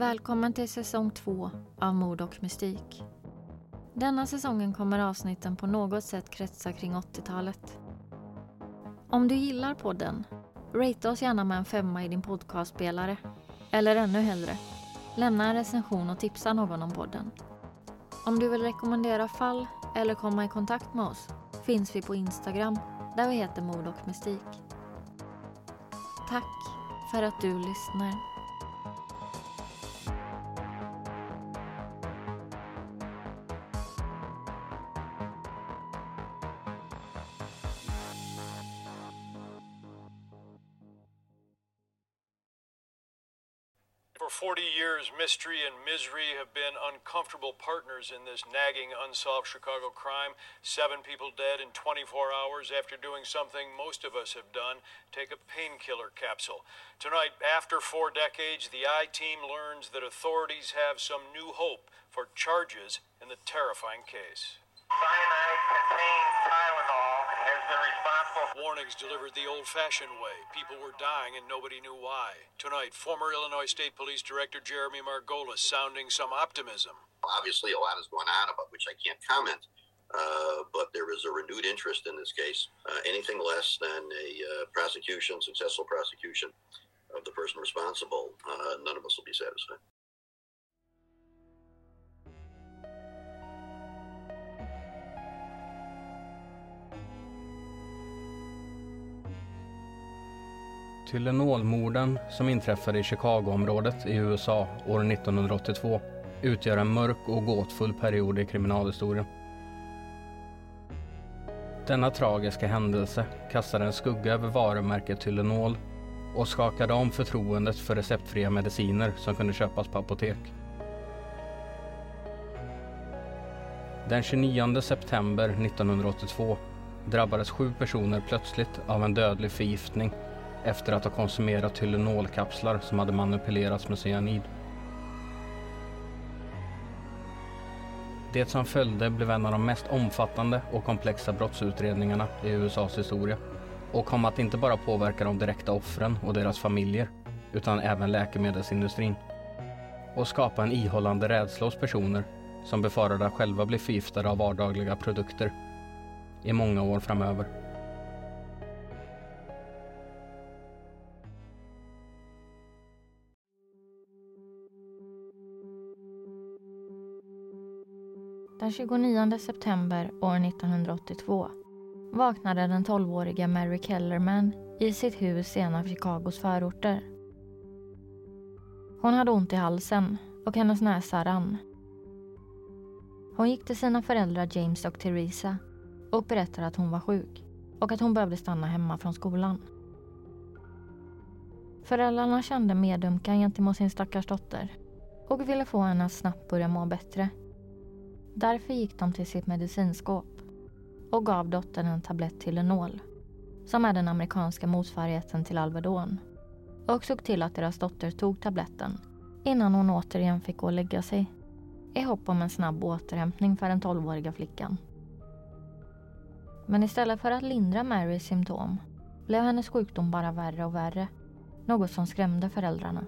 Välkommen till säsong två av Mord och mystik. Denna säsongen kommer avsnitten på något sätt kretsa kring 80-talet. Om du gillar podden, rate oss gärna med en femma i din podcastspelare. Eller ännu hellre, lämna en recension och tipsa någon om podden. Om du vill rekommendera fall eller komma i kontakt med oss finns vi på Instagram där vi heter Mord och mystik. Tack för att du lyssnar. 40 years, mystery and misery have been uncomfortable partners in this nagging, unsolved Chicago crime. Seven people dead in 24 hours after doing something most of us have done take a painkiller capsule. Tonight, after four decades, the I team learns that authorities have some new hope for charges in the terrifying case. Cyanide contains Tylenol been responsible. Warnings delivered the old fashioned way. People were dying and nobody knew why. Tonight, former Illinois State Police Director Jeremy Margolis sounding some optimism. Obviously, a lot is going on about which I can't comment, uh, but there is a renewed interest in this case. Uh, anything less than a uh, prosecution, successful prosecution of the person responsible, uh, none of us will be satisfied. Tylenolmorden som inträffade i Chicagoområdet i USA år 1982 utgör en mörk och gåtfull period i kriminalhistorien. Denna tragiska händelse kastade en skugga över varumärket Tylenol och skakade om förtroendet för receptfria mediciner som kunde köpas på apotek. Den 29 september 1982 drabbades sju personer plötsligt av en dödlig förgiftning efter att ha konsumerat Tylenolkapslar som hade manipulerats med cyanid. Det som följde blev en av de mest omfattande och komplexa brottsutredningarna i USAs historia och kom att inte bara påverka de direkta offren och deras familjer utan även läkemedelsindustrin och skapa en ihållande rädsla hos personer som befarade att själva bli förgiftade av vardagliga produkter i många år framöver. Den 29 september år 1982 vaknade den 12-åriga Mary Kellerman i sitt hus i en av Chicagos förorter. Hon hade ont i halsen och hennes näsa rann. Hon gick till sina föräldrar James och Theresa och berättade att hon var sjuk och att hon behövde stanna hemma från skolan. Föräldrarna kände medömkan gentemot sin stackars dotter och ville få henne att snabbt börja må bättre. Därför gick de till sitt medicinskåp och gav dottern en tablett Tylenol som är den amerikanska motsvarigheten till Alvedon och såg till att deras dotter tog tabletten innan hon återigen fick gå och lägga sig i hopp om en snabb återhämtning för den 12-åriga flickan. Men istället för att lindra Marys symptom blev hennes sjukdom bara värre och värre. Något som skrämde föräldrarna.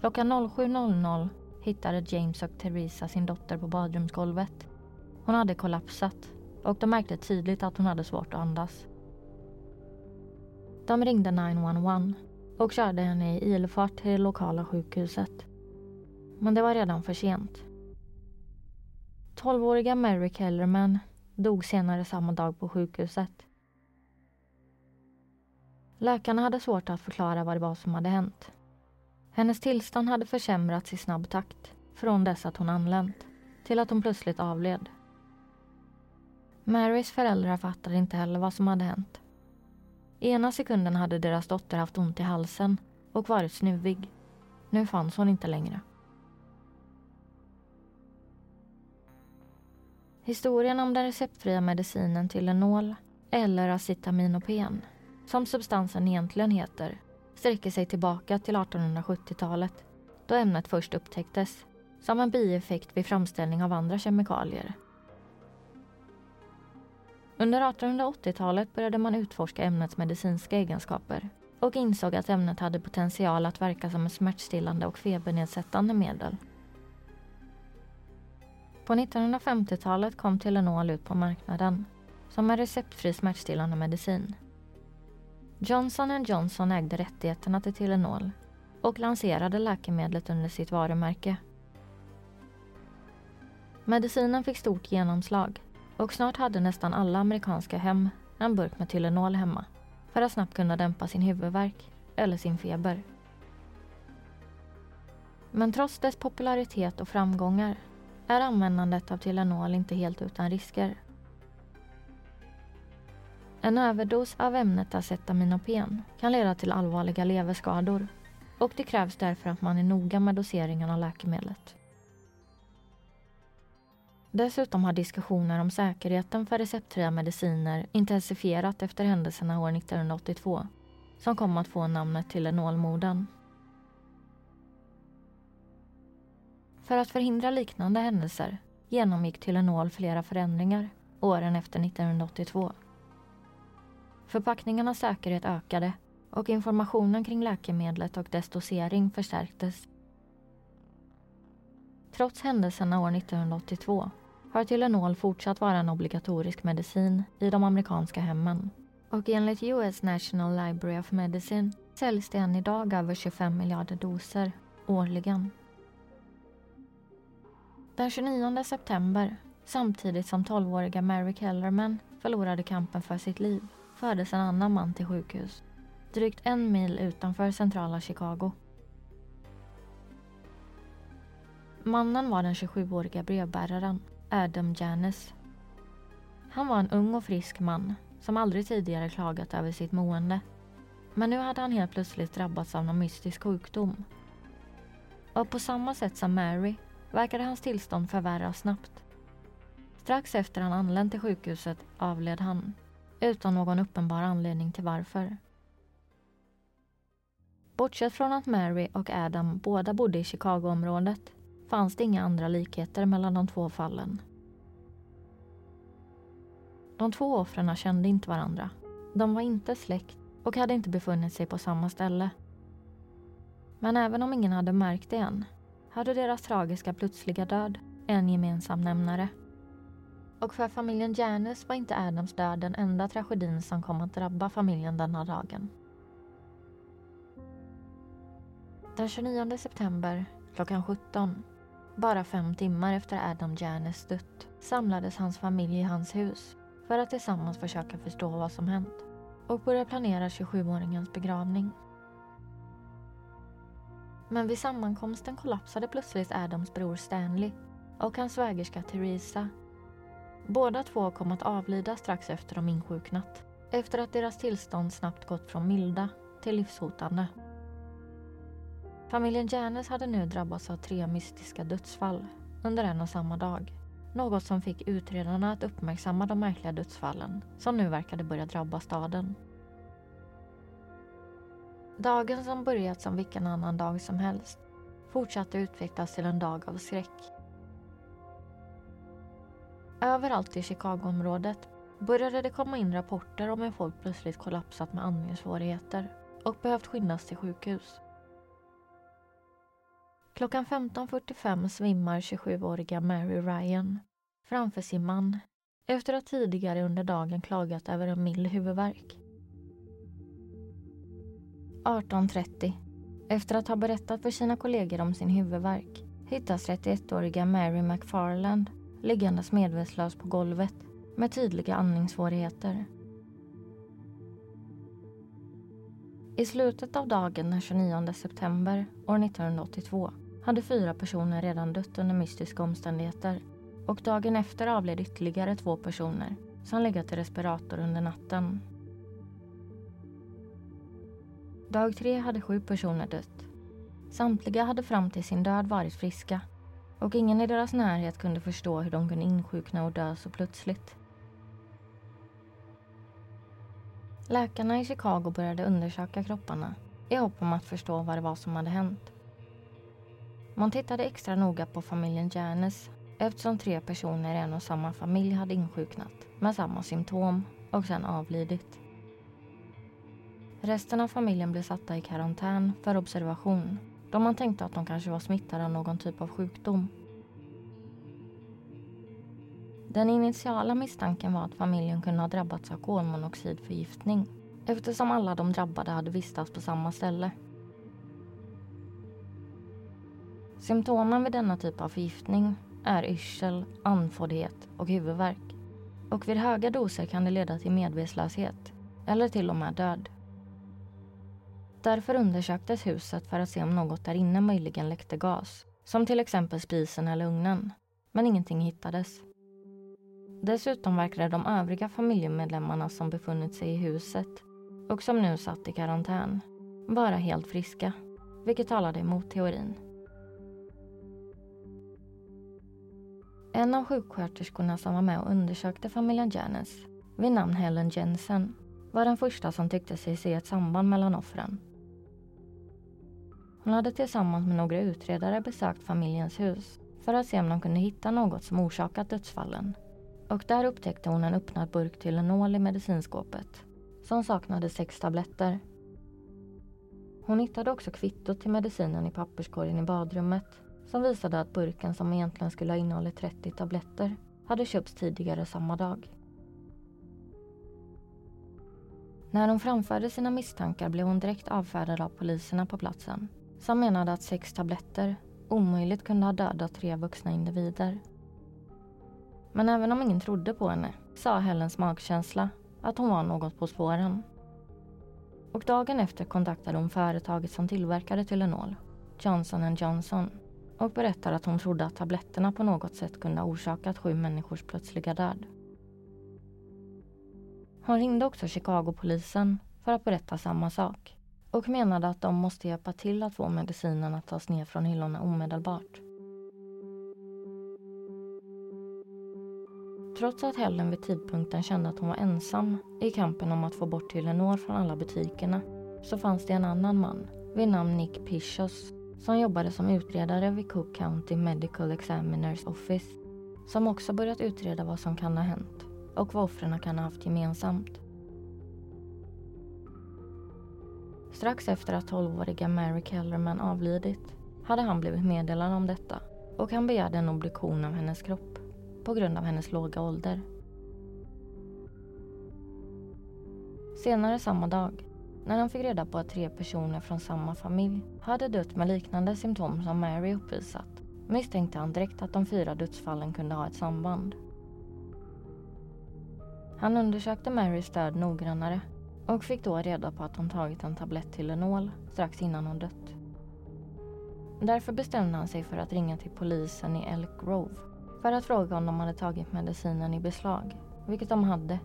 Klockan 07.00 hittade James och Theresa sin dotter på badrumsgolvet. Hon hade kollapsat och de märkte tydligt att hon hade svårt att andas. De ringde 911 och körde henne i ilfart till det lokala sjukhuset. Men det var redan för sent. 12-åriga Mary Kellerman dog senare samma dag på sjukhuset. Läkarna hade svårt att förklara vad det var som hade hänt. Hennes tillstånd hade försämrats i snabb takt från dess att hon anlänt till att hon plötsligt avled. Marys föräldrar fattade inte heller vad som hade hänt. Ena sekunden hade deras dotter haft ont i halsen och varit snuvig. Nu fanns hon inte längre. Historien om den receptfria medicinen till en nål eller acetaminophen, som substansen egentligen heter, sträcker sig tillbaka till 1870-talet då ämnet först upptäcktes som en bieffekt vid framställning av andra kemikalier. Under 1880-talet började man utforska ämnets medicinska egenskaper och insåg att ämnet hade potential att verka som ett smärtstillande och febernedsättande medel. På 1950-talet kom Telenol ut på marknaden som en receptfri smärtstillande medicin. Johnson Johnson ägde rättigheterna till Tylenol och lanserade läkemedlet under sitt varumärke. Medicinen fick stort genomslag och snart hade nästan alla amerikanska hem en burk med Tylenol hemma för att snabbt kunna dämpa sin huvudvärk eller sin feber. Men trots dess popularitet och framgångar är användandet av Tylenol inte helt utan risker. En överdos av ämnet acetaminophen kan leda till allvarliga leverskador och det krävs därför att man är noga med doseringen av läkemedlet. Dessutom har diskussioner om säkerheten för receptfria mediciner intensifierat efter händelserna år 1982 som kom att få namnet Tylenolmorden. För att förhindra liknande händelser genomgick Tylenol flera förändringar åren efter 1982. Förpackningarnas säkerhet ökade och informationen kring läkemedlet och dess dosering förstärktes. Trots händelserna år 1982 har Tylenol fortsatt vara en obligatorisk medicin i de amerikanska hemmen. Och enligt US National Library of Medicine säljs det än idag över 25 miljarder doser årligen. Den 29 september, samtidigt som 12-åriga Mary Kellerman förlorade kampen för sitt liv, fördes en annan man till sjukhus. Drygt en mil utanför centrala Chicago. Mannen var den 27-åriga brevbäraren Adam Janis. Han var en ung och frisk man som aldrig tidigare klagat över sitt mående. Men nu hade han helt plötsligt drabbats av någon mystisk sjukdom. Och på samma sätt som Mary verkade hans tillstånd förvärras snabbt. Strax efter han anlänt till sjukhuset avled han, utan någon uppenbar anledning till varför. Bortsett från att Mary och Adam båda bodde i Chicagoområdet fanns det inga andra likheter mellan de två fallen. De två offren kände inte varandra. De var inte släkt och hade inte befunnit sig på samma ställe. Men även om ingen hade märkt det än hade deras tragiska plötsliga död en gemensam nämnare. Och för familjen Janus var inte Adams död den enda tragedin som kom att drabba familjen denna dagen. Den 29 september klockan 17 bara fem timmar efter Adam Janus dött samlades hans familj i hans hus för att tillsammans försöka förstå vad som hänt och börja planera 27-åringens begravning. Men vid sammankomsten kollapsade plötsligt Adams bror Stanley och hans svägerska Theresa. Båda två kom att avlida strax efter de insjuknat efter att deras tillstånd snabbt gått från milda till livshotande. Familjen Janes hade nu drabbats av tre mystiska dödsfall under en och samma dag. Något som fick utredarna att uppmärksamma de märkliga dödsfallen som nu verkade börja drabba staden. Dagen som börjat som vilken annan dag som helst fortsatte utvecklas till en dag av skräck. Överallt i Chicagoområdet började det komma in rapporter om hur folk plötsligt kollapsat med andningssvårigheter och behövt skyndas till sjukhus. Klockan 15.45 svimmar 27-åriga Mary Ryan framför sin man efter att tidigare under dagen klagat över en mild huvudvärk. 18.30 efter att ha berättat för sina kollegor om sin huvudvärk hittas 31-åriga Mary McFarland liggandes medvetslös på golvet med tydliga andningssvårigheter. I slutet av dagen den 29 september år 1982 hade fyra personer redan dött under mystiska omständigheter och dagen efter avled ytterligare två personer som legat i respirator under natten. Dag tre hade sju personer dött. Samtliga hade fram till sin död varit friska och ingen i deras närhet kunde förstå hur de kunde insjukna och dö så plötsligt. Läkarna i Chicago började undersöka kropparna i hopp om att förstå vad det var som hade hänt. Man tittade extra noga på familjen Janis eftersom tre personer i en och samma familj hade insjuknat med samma symptom och sen avlidit. Resten av familjen blev satta i karantän för observation då man tänkte att de kanske var smittade av någon typ av sjukdom. Den initiala misstanken var att familjen kunde ha drabbats av kolmonoxidförgiftning eftersom alla de drabbade hade vistats på samma ställe. Symptomen vid denna typ av förgiftning är yrsel, andfåddhet och huvudvärk. Och vid höga doser kan det leda till medvetslöshet eller till och med död. Därför undersöktes huset för att se om något där inne möjligen läckte gas, som till exempel spisen eller ugnen. Men ingenting hittades. Dessutom verkade de övriga familjemedlemmarna som befunnit sig i huset och som nu satt i karantän vara helt friska, vilket talade emot teorin. En av sjuksköterskorna som var med och undersökte familjen Janice, vid namn Helen Jensen, var den första som tyckte sig se ett samband mellan offren. Hon hade tillsammans med några utredare besökt familjens hus för att se om de kunde hitta något som orsakat dödsfallen. Och där upptäckte hon en öppnad burk Tylenol i medicinskåpet som saknade sex tabletter. Hon hittade också kvittot till medicinen i papperskorgen i badrummet som visade att burken som egentligen skulle ha innehållit 30 tabletter hade köpts tidigare samma dag. När hon framförde sina misstankar blev hon direkt avfärdad av poliserna på platsen som menade att sex tabletter omöjligt kunde ha dödat tre vuxna individer. Men även om ingen trodde på henne sa Helens magkänsla att hon var något på spåren. Och dagen efter kontaktade hon företaget som tillverkade Tylenol, Johnson Johnson och berättade att hon trodde att tabletterna på något sätt kunde ha orsakat sju människors plötsliga död. Hon ringde också Chicagopolisen för att berätta samma sak och menade att de måste hjälpa till att få medicinen att tas ner från hyllorna omedelbart. Trots att Helen vid tidpunkten kände att hon var ensam i kampen om att få bort Tylenol från alla butikerna så fanns det en annan man vid namn Nick Pichos som jobbade som utredare vid Cook County Medical Examiners Office som också börjat utreda vad som kan ha hänt och vad offren kan ha haft gemensamt. Strax efter att 12-åriga Mary Kellerman avlidit hade han blivit meddelad om detta och han begärde en obduktion av hennes kropp på grund av hennes låga ålder. Senare samma dag, när han fick reda på att tre personer från samma familj hade dött med liknande symptom som Mary uppvisat misstänkte han direkt att de fyra dödsfallen kunde ha ett samband. Han undersökte Marys död noggrannare och fick då reda på att hon tagit en tablett Tylenol strax innan hon dött. Därför bestämde han sig för att ringa till polisen i Elk Grove för att fråga om de hade tagit medicinen i beslag, vilket de hade.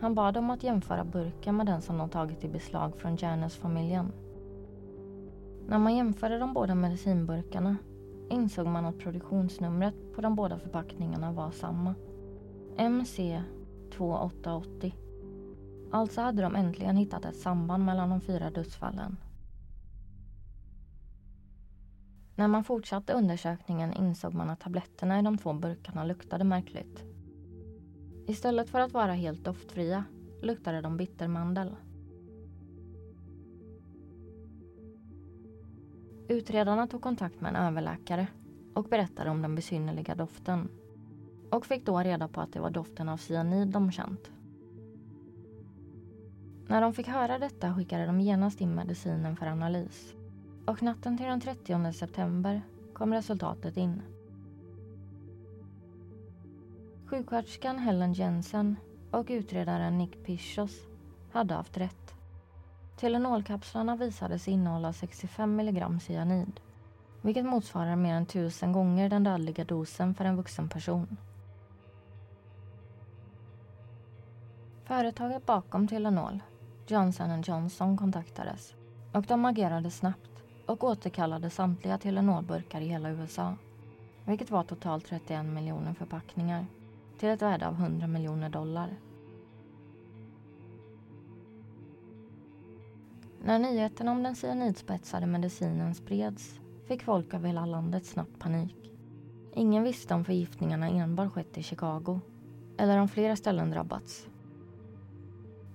Han bad dem att jämföra burken med den som de tagit i beslag från Janus-familjen. När man jämförde de båda medicinburkarna insåg man att produktionsnumret på de båda förpackningarna var samma. MC 2880. Alltså hade de äntligen hittat ett samband mellan de fyra dödsfallen. När man fortsatte undersökningen insåg man att tabletterna i de två burkarna luktade märkligt. Istället för att vara helt doftfria luktade de bittermandel. Utredarna tog kontakt med en överläkare och berättade om den besynnerliga doften och fick då reda på att det var doften av cyanid de känt. När de fick höra detta skickade de genast in medicinen för analys. Och natten till den 30 september kom resultatet in. Sjuksköterskan Helen Jensen och utredaren Nick Pichos hade haft rätt. Telenolkapslarna visade sig innehålla 65 mg cyanid vilket motsvarar mer än tusen gånger den dödliga dosen för en vuxen person. Företaget bakom Tylenol, Johnson Johnson, kontaktades och de agerade snabbt och återkallade samtliga Tylenolburkar i hela USA, vilket var totalt 31 miljoner förpackningar till ett värde av 100 miljoner dollar. När nyheten om den cyanidspetsade medicinen spreds fick folk över hela landet snabbt panik. Ingen visste om förgiftningarna enbart skett i Chicago eller om flera ställen drabbats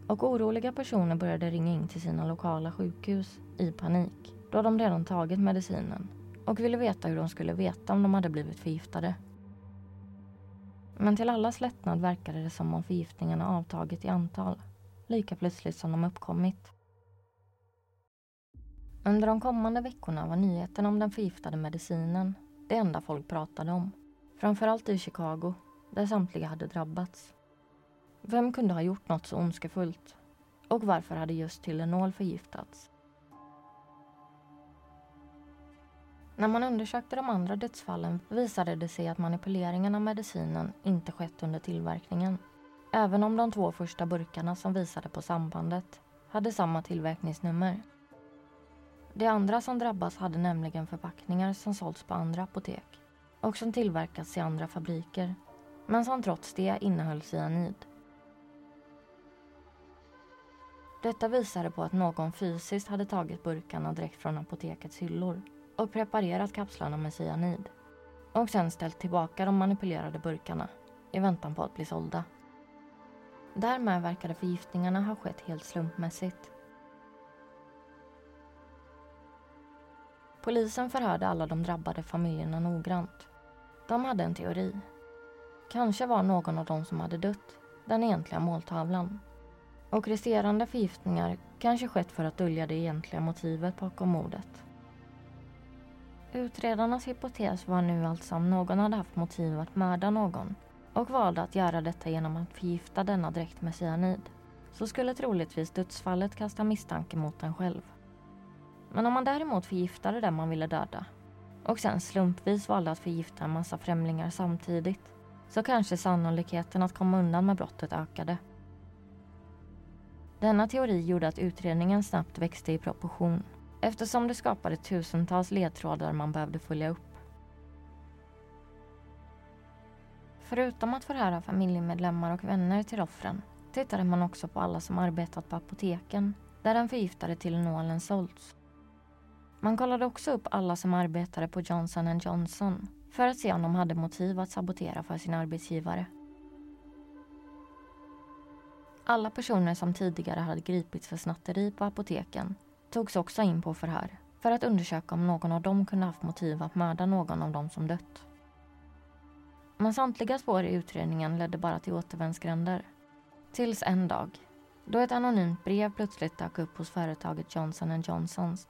och oroliga personer började ringa in till sina lokala sjukhus i panik då de redan tagit medicinen och ville veta hur de skulle veta om de hade blivit förgiftade. Men till allas lättnad verkade det som om förgiftningarna avtagit i antal lika plötsligt som de uppkommit. Under de kommande veckorna var nyheten om den förgiftade medicinen det enda folk pratade om. Framförallt i Chicago, där samtliga hade drabbats. Vem kunde ha gjort något så ondskefullt? Och varför hade just Tylenol förgiftats? När man undersökte de andra dödsfallen visade det sig att manipuleringen av medicinen inte skett under tillverkningen. Även om de två första burkarna som visade på sambandet hade samma tillverkningsnummer. De andra som drabbas hade nämligen förpackningar som sålts på andra apotek och som tillverkats i andra fabriker men som trots det innehöll cyanid. Detta visade på att någon fysiskt hade tagit burkarna direkt från apotekets hyllor och preparerat kapslarna med cyanid och sen ställt tillbaka de manipulerade burkarna i väntan på att bli sålda. Därmed verkade förgiftningarna ha skett helt slumpmässigt. Polisen förhörde alla de drabbade familjerna noggrant. De hade en teori. Kanske var någon av de som hade dött den egentliga måltavlan. Och resterande förgiftningar kanske skett för att dölja det egentliga motivet bakom mordet. Utredarnas hypotes var nu alltså om någon hade haft motiv att mörda någon och valde att göra detta genom att förgifta denna direkt med cyanid så skulle troligtvis dödsfallet kasta misstanke mot en själv. Men om man däremot förgiftade den man ville döda och sen slumpvis valde att förgifta en massa främlingar samtidigt så kanske sannolikheten att komma undan med brottet ökade. Denna teori gjorde att utredningen snabbt växte i proportion eftersom det skapade tusentals ledtrådar man behövde följa upp. Förutom att förhöra familjemedlemmar och vänner till offren tittade man också på alla som arbetat på apoteken där den förgiftade Tylenolen sålts. Man kollade också upp alla som arbetade på Johnson Johnson för att se om de hade motiv att sabotera för sin arbetsgivare. Alla personer som tidigare hade gripits för snatteri på apoteken togs också in på förhör för att undersöka om någon av dem kunde haft motiv att mörda någon av dem som dött. Men samtliga spår i utredningen ledde bara till återvändsgränder. Tills en dag, då ett anonymt brev plötsligt dök upp hos företaget Johnson Johnsons.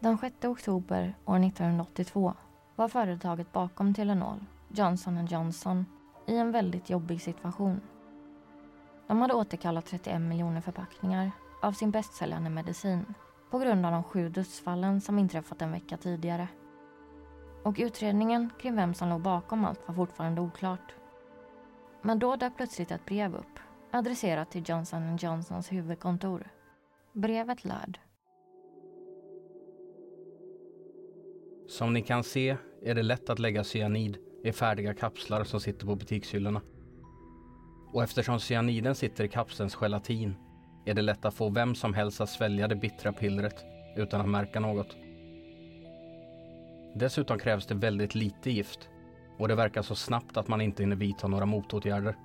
Den 6 oktober år 1982 var företaget bakom Tylenol, Johnson Johnson, i en väldigt jobbig situation. De hade återkallat 31 miljoner förpackningar av sin bästsäljande medicin på grund av de sju dödsfallen som inträffat en vecka tidigare. Och utredningen kring vem som låg bakom allt var fortfarande oklart. Men då dök plötsligt ett brev upp adresserat till Johnson Johnsons huvudkontor. Brevet löd. Som ni kan se är det lätt att lägga cyanid är färdiga kapslar som sitter på butikshyllorna. Och eftersom cyaniden sitter i kapselns gelatin är det lätt att få vem som helst att svälja det bittra pillret utan att märka något. Dessutom krävs det väldigt lite gift och det verkar så snabbt att man inte hinner vidta några motåtgärder.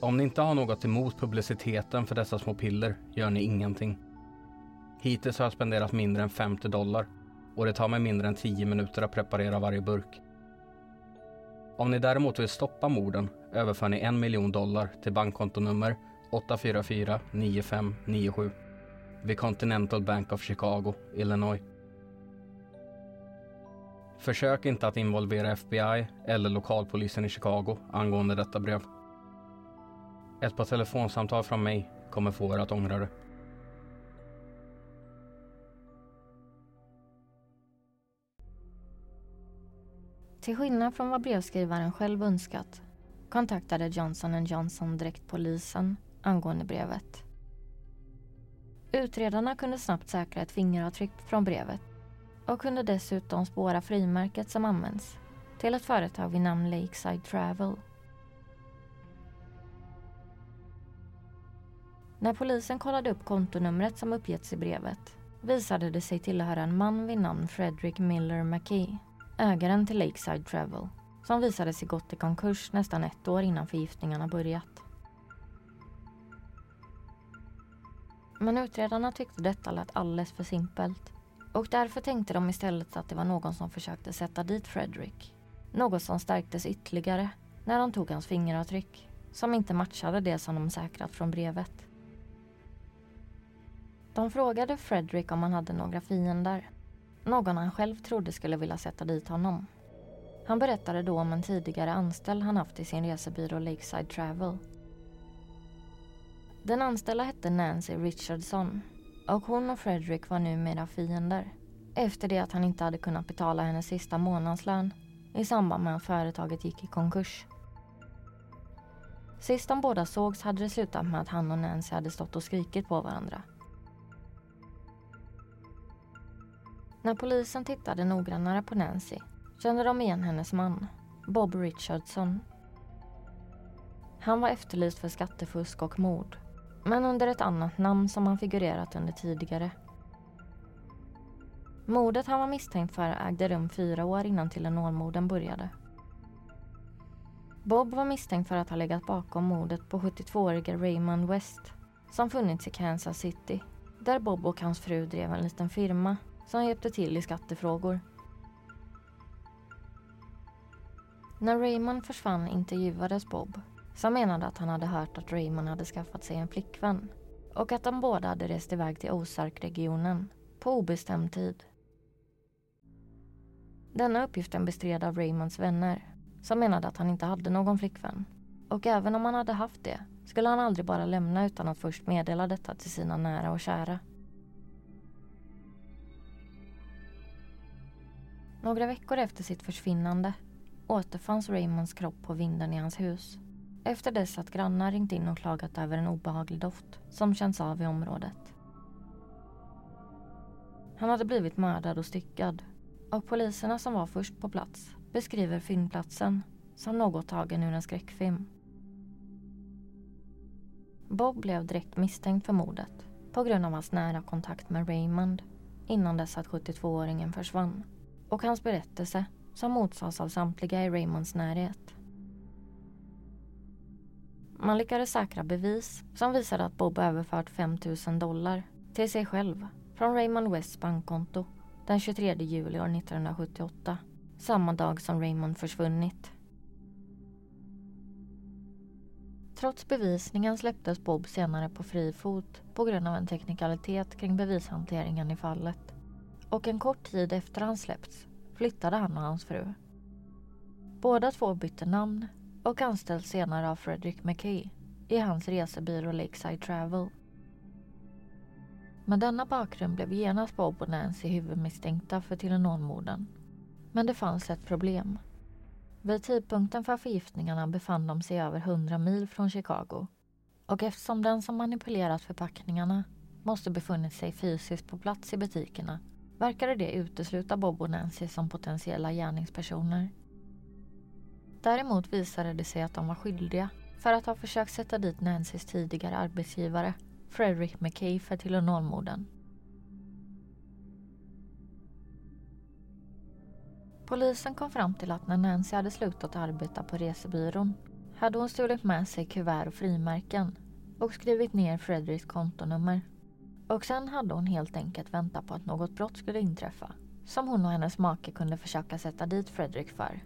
Om ni inte har något emot publiciteten för dessa små piller gör ni ingenting. Hittills har jag spenderat mindre än 50 dollar och det tar mig mindre än 10 minuter att preparera varje burk. Om ni däremot vill stoppa morden överför ni en miljon dollar till bankkontonummer 844 9597 vid Continental Bank of Chicago, Illinois. Försök inte att involvera FBI eller lokalpolisen i Chicago angående detta brev. Ett par telefonsamtal från mig kommer få er att ångra det. Till skillnad från vad brevskrivaren själv önskat kontaktade Johnson Johnson direkt polisen angående brevet. Utredarna kunde snabbt säkra ett fingeravtryck från brevet och kunde dessutom spåra frimärket som används till ett företag vid namn Lakeside Travel. När polisen kollade upp kontonumret som uppgetts i brevet visade det sig tillhöra en man vid namn Frederick Miller McKee, ägaren till Lakeside Travel som visade sig gått i konkurs nästan ett år innan förgiftningarna börjat. Men utredarna tyckte detta lät alldeles för simpelt och därför tänkte de istället att det var någon som försökte sätta dit Fredrik. Något som stärktes ytterligare när de tog hans fingeravtryck som inte matchade det som de säkrat från brevet. De frågade Fredrik om han hade några fiender. Någon han själv trodde skulle vilja sätta dit honom. Han berättade då om en tidigare anställd han haft i sin resebyrå Lakeside Travel. Den anställda hette Nancy Richardson och hon och Fredrik var numera fiender efter det att han inte hade kunnat betala hennes sista månadslön i samband med att företaget gick i konkurs. Sist de båda sågs hade det slutat med att han och Nancy hade stått och skrikit på varandra. När polisen tittade noggrannare på Nancy kände de igen hennes man, Bob Richardson. Han var efterlyst för skattefusk och mord, men under ett annat namn som han figurerat under tidigare. Mordet han var misstänkt för ägde rum fyra år innan Telenormorden började. Bob var misstänkt för att ha legat bakom mordet på 72-årige Raymond West som funnits i Kansas City där Bob och hans fru drev en liten firma som hjälpte till i skattefrågor. När Raymond försvann intervjuades Bob som menade att han hade hört att Raymond hade skaffat sig en flickvän och att de båda hade rest iväg till Ozark-regionen på obestämd tid. Denna uppgiften bestred av Raymonds vänner som menade att han inte hade någon flickvän. Och även om han hade haft det skulle han aldrig bara lämna utan att först meddela detta till sina nära och kära. Några veckor efter sitt försvinnande återfanns Raymonds kropp på vinden i hans hus. Efter dess att grannar ringt in och klagat över en obehaglig doft som känns av i området. Han hade blivit mördad och styckad och poliserna som var först på plats beskriver fyndplatsen som något tagen ur en skräckfilm. Bob blev direkt misstänkt för mordet på grund av hans nära kontakt med Raymond innan dess att 72-åringen försvann och hans berättelse som motsats av samtliga i Raymonds närhet. Man lyckades säkra bevis som visade att Bob överfört 5 000 dollar till sig själv från Raymond Wests bankkonto den 23 juli år 1978 samma dag som Raymond försvunnit. Trots bevisningen släpptes Bob senare på fri fot på grund av en teknikalitet kring bevishanteringen i fallet. Och en kort tid efter han släppts flyttade han och hans fru. Båda två bytte namn och anställs senare av Frederick McKay i hans resebyrå Lakeside Travel. Med denna bakgrund blev genast Bob och Nancy huvudmisstänkta för Tylenolmorden men det fanns ett problem. Vid tidpunkten för förgiftningarna befann de sig över 100 mil från Chicago. Och eftersom den som manipulerat förpackningarna måste befunnit sig fysiskt på plats i butikerna verkade det utesluta Bob och Nancy som potentiella gärningspersoner. Däremot visade det sig att de var skyldiga för att ha försökt sätta dit Nancys tidigare arbetsgivare Frederick McKay för Tylenolmorden. Polisen kom fram till att när Nancy hade slutat arbeta på resebyrån hade hon stulit med sig kuvert och frimärken och skrivit ner Fredriks kontonummer. Och sen hade hon helt enkelt väntat på att något brott skulle inträffa som hon och hennes make kunde försöka sätta dit Fredrik för.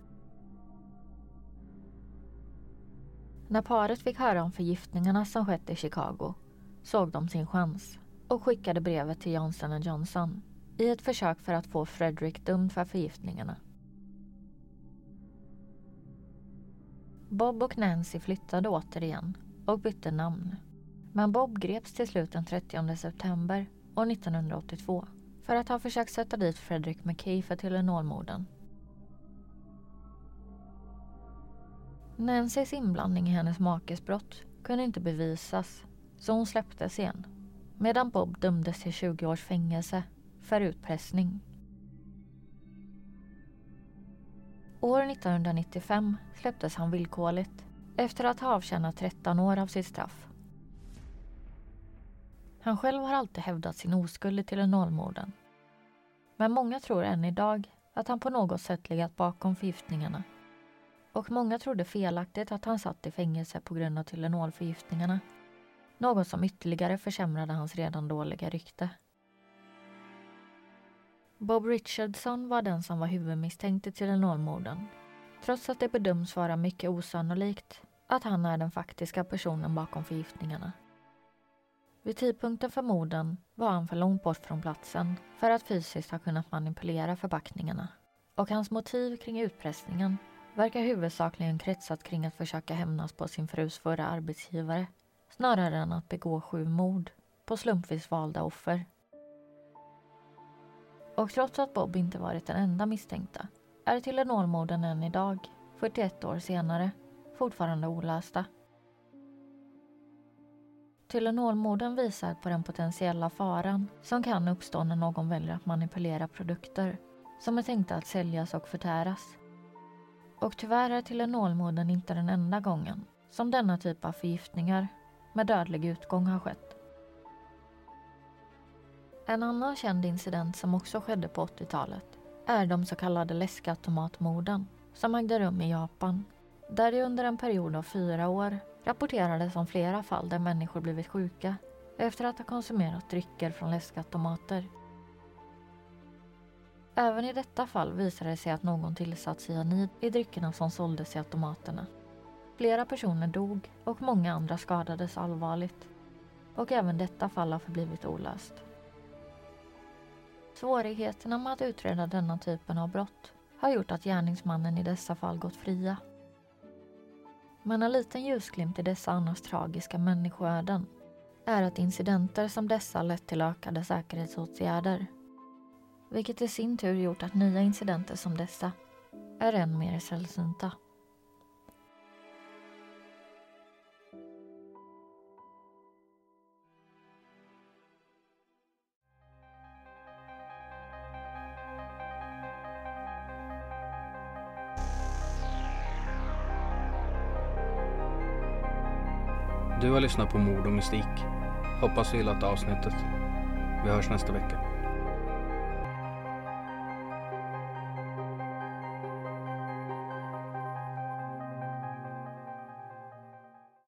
När paret fick höra om förgiftningarna som skett i Chicago såg de sin chans och skickade brevet till Johnson Johnson i ett försök för att få Fredrik dömd för förgiftningarna. Bob och Nancy flyttade återigen och bytte namn. Men Bob greps till slut den 30 september år 1982 för att ha försökt sätta dit Frederick McKay för Tylenolmorden. Nancys inblandning i hennes makes brott kunde inte bevisas så hon släpptes igen medan Bob dömdes till 20 års fängelse för utpressning. År 1995 släpptes han villkorligt efter att ha avtjänat 13 år av sitt straff. Han själv har alltid hävdat sin oskuld till Tylenolmorden. Men många tror än idag att han på något sätt legat bakom förgiftningarna. och många trodde felaktigt att han satt i fängelse på grund av Tylenolförgiftningarna. Något som ytterligare försämrade hans redan dåliga rykte. Bob Richardson var den som var huvudmisstänkt i Tylenolmorden trots att det bedöms vara mycket osannolikt att han är den faktiska personen bakom förgiftningarna. Vid tidpunkten för morden var han för långt bort från platsen för att fysiskt ha kunnat manipulera förpackningarna och hans motiv kring utpressningen verkar huvudsakligen kretsat kring att försöka hämnas på sin frus förra arbetsgivare snarare än att begå sju mord på slumpvis valda offer. Och trots att Bob inte varit den enda misstänkta är Telenormorden än idag, 41 år senare, fortfarande olösta. Tylenolmodern visar på den potentiella faran som kan uppstå när någon väljer att manipulera produkter som är tänkta att säljas och förtäras. Och tyvärr är Tylenolmodern inte den enda gången som denna typ av förgiftningar med dödlig utgång har skett. En annan känd incident som också skedde på 80-talet är de så kallade läskautomatmorden som ägde rum i Japan där det under en period av fyra år rapporterades om flera fall där människor blivit sjuka efter att ha konsumerat drycker från läskautomater. Även i detta fall visade det sig att någon tillsatt cyanid i dryckerna som såldes i automaterna. Flera personer dog och många andra skadades allvarligt. Och även detta fall har förblivit olöst. Svårigheterna med att utreda denna typen av brott har gjort att gärningsmannen i dessa fall gått fria. Men en liten ljusglimt i dessa annars tragiska människoöden är att incidenter som dessa lett till ökade säkerhetsåtgärder. Vilket i sin tur gjort att nya incidenter som dessa är än mer sällsynta. Har lyssnat på Mord och mystik. Hoppas du gillat avsnittet. Vi hörs nästa vecka.